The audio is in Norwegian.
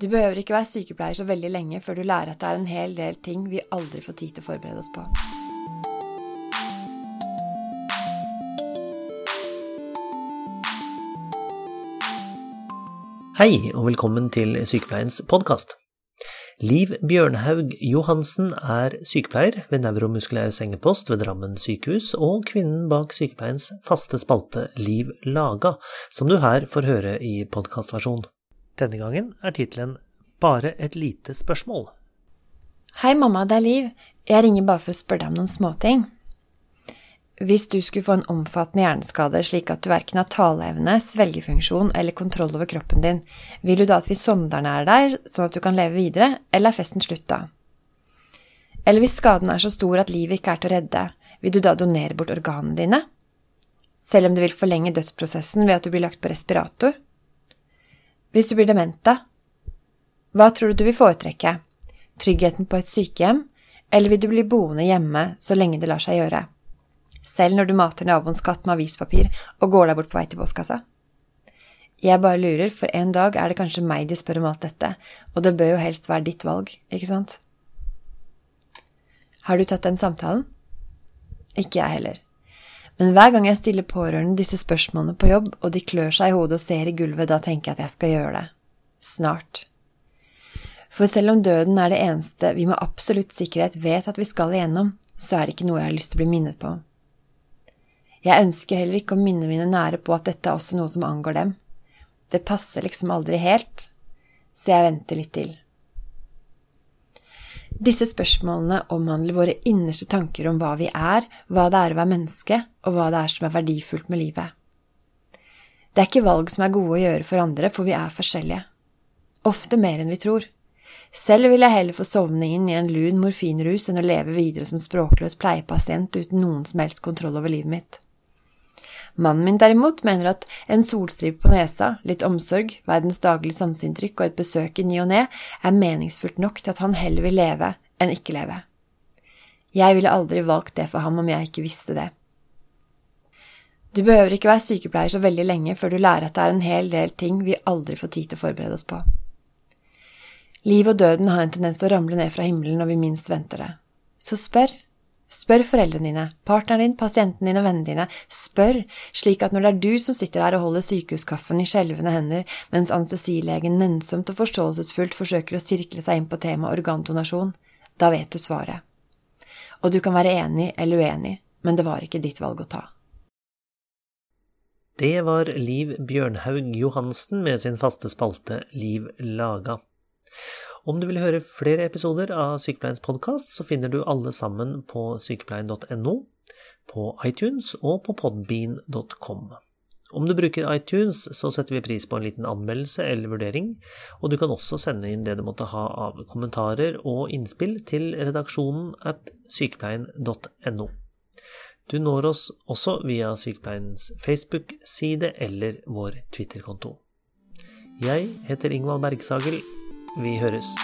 Du behøver ikke være sykepleier så veldig lenge før du lærer at det er en hel del ting vi aldri får tid til å forberede oss på. Hei, og velkommen til Sykepleiens podkast. Liv Bjørnhaug Johansen er sykepleier ved nevromuskulær sengepost ved Drammen sykehus, og kvinnen bak sykepleiens faste spalte Liv Laga, som du her får høre i podkastversjon. Denne gangen er tittelen Bare et lite spørsmål. Hei, mamma, det er Liv. Jeg ringer bare for å spørre deg om noen småting. Hvis du skulle få en omfattende hjerneskade slik at du verken har taleevne, svelgefunksjon eller kontroll over kroppen din, vil du da at vi sonder nær deg, sånn at du kan leve videre, eller er festen slutt da? Eller hvis skaden er så stor at livet ikke er til å redde, vil du da donere bort organene dine? Selv om det vil forlenge dødsprosessen ved at du blir lagt på respirator? Hvis du blir dement, da? Hva tror du du vil foretrekke? Tryggheten på et sykehjem, eller vil du bli boende hjemme så lenge det lar seg gjøre? selv når du mater naboens katt med avispapir og går deg bort på vei til postkassa? Jeg bare lurer, for en dag er det kanskje meg de spør om alt dette, og det bør jo helst være ditt valg, ikke sant? Har du tatt den samtalen? Ikke jeg heller. Men hver gang jeg stiller pårørende disse spørsmålene på jobb, og de klør seg i hodet og ser i gulvet, da tenker jeg at jeg skal gjøre det. Snart. For selv om døden er det eneste vi med absolutt sikkerhet vet at vi skal igjennom, så er det ikke noe jeg har lyst til å bli minnet på. Jeg ønsker heller ikke å minne mine nære på at dette er også noe som angår dem. Det passer liksom aldri helt, så jeg venter litt til. Disse spørsmålene omhandler våre innerste tanker om hva vi er, hva det er å være menneske, og hva det er som er verdifullt med livet. Det er ikke valg som er gode å gjøre for andre, for vi er forskjellige. Ofte mer enn vi tror. Selv vil jeg heller få sovne inn i en lun morfinrus enn å leve videre som språkløs pleiepasient uten noen som helst kontroll over livet mitt. Mannen min derimot mener at en solstripe på nesa, litt omsorg, verdens daglige sanseinntrykk og et besøk i ny og ne er meningsfullt nok til at han heller vil leve enn ikke leve. Jeg ville aldri valgt det for ham om jeg ikke visste det. Du behøver ikke være sykepleier så veldig lenge før du lærer at det er en hel del ting vi aldri får tid til å forberede oss på. Liv og døden har en tendens til å ramle ned fra himmelen når vi minst venter det. Så spør. Spør foreldrene dine, partneren din, pasienten din og vennene dine. Spør, slik at når det er du som sitter her og holder sykehuskaffen i skjelvende hender, mens anestesilegen nennsomt og forståelsesfullt forsøker å sirkle seg inn på temaet organdonasjon, da vet du svaret. Og du kan være enig eller uenig, men det var ikke ditt valg å ta. Det var Liv Bjørnhaug Johansen med sin faste spalte Liv laga. Om du vil høre flere episoder av Sykepleiens podkast, så finner du alle sammen på sykepleien.no, på iTunes og på podbean.com. Om du bruker iTunes, så setter vi pris på en liten anmeldelse eller vurdering, og du kan også sende inn det du måtte ha av kommentarer og innspill til redaksjonen at sykepleien.no. Du når oss også via Sykepleiens Facebook-side eller vår Twitter-konto. Jeg heter Ingvald Bergsagel. Vi høres.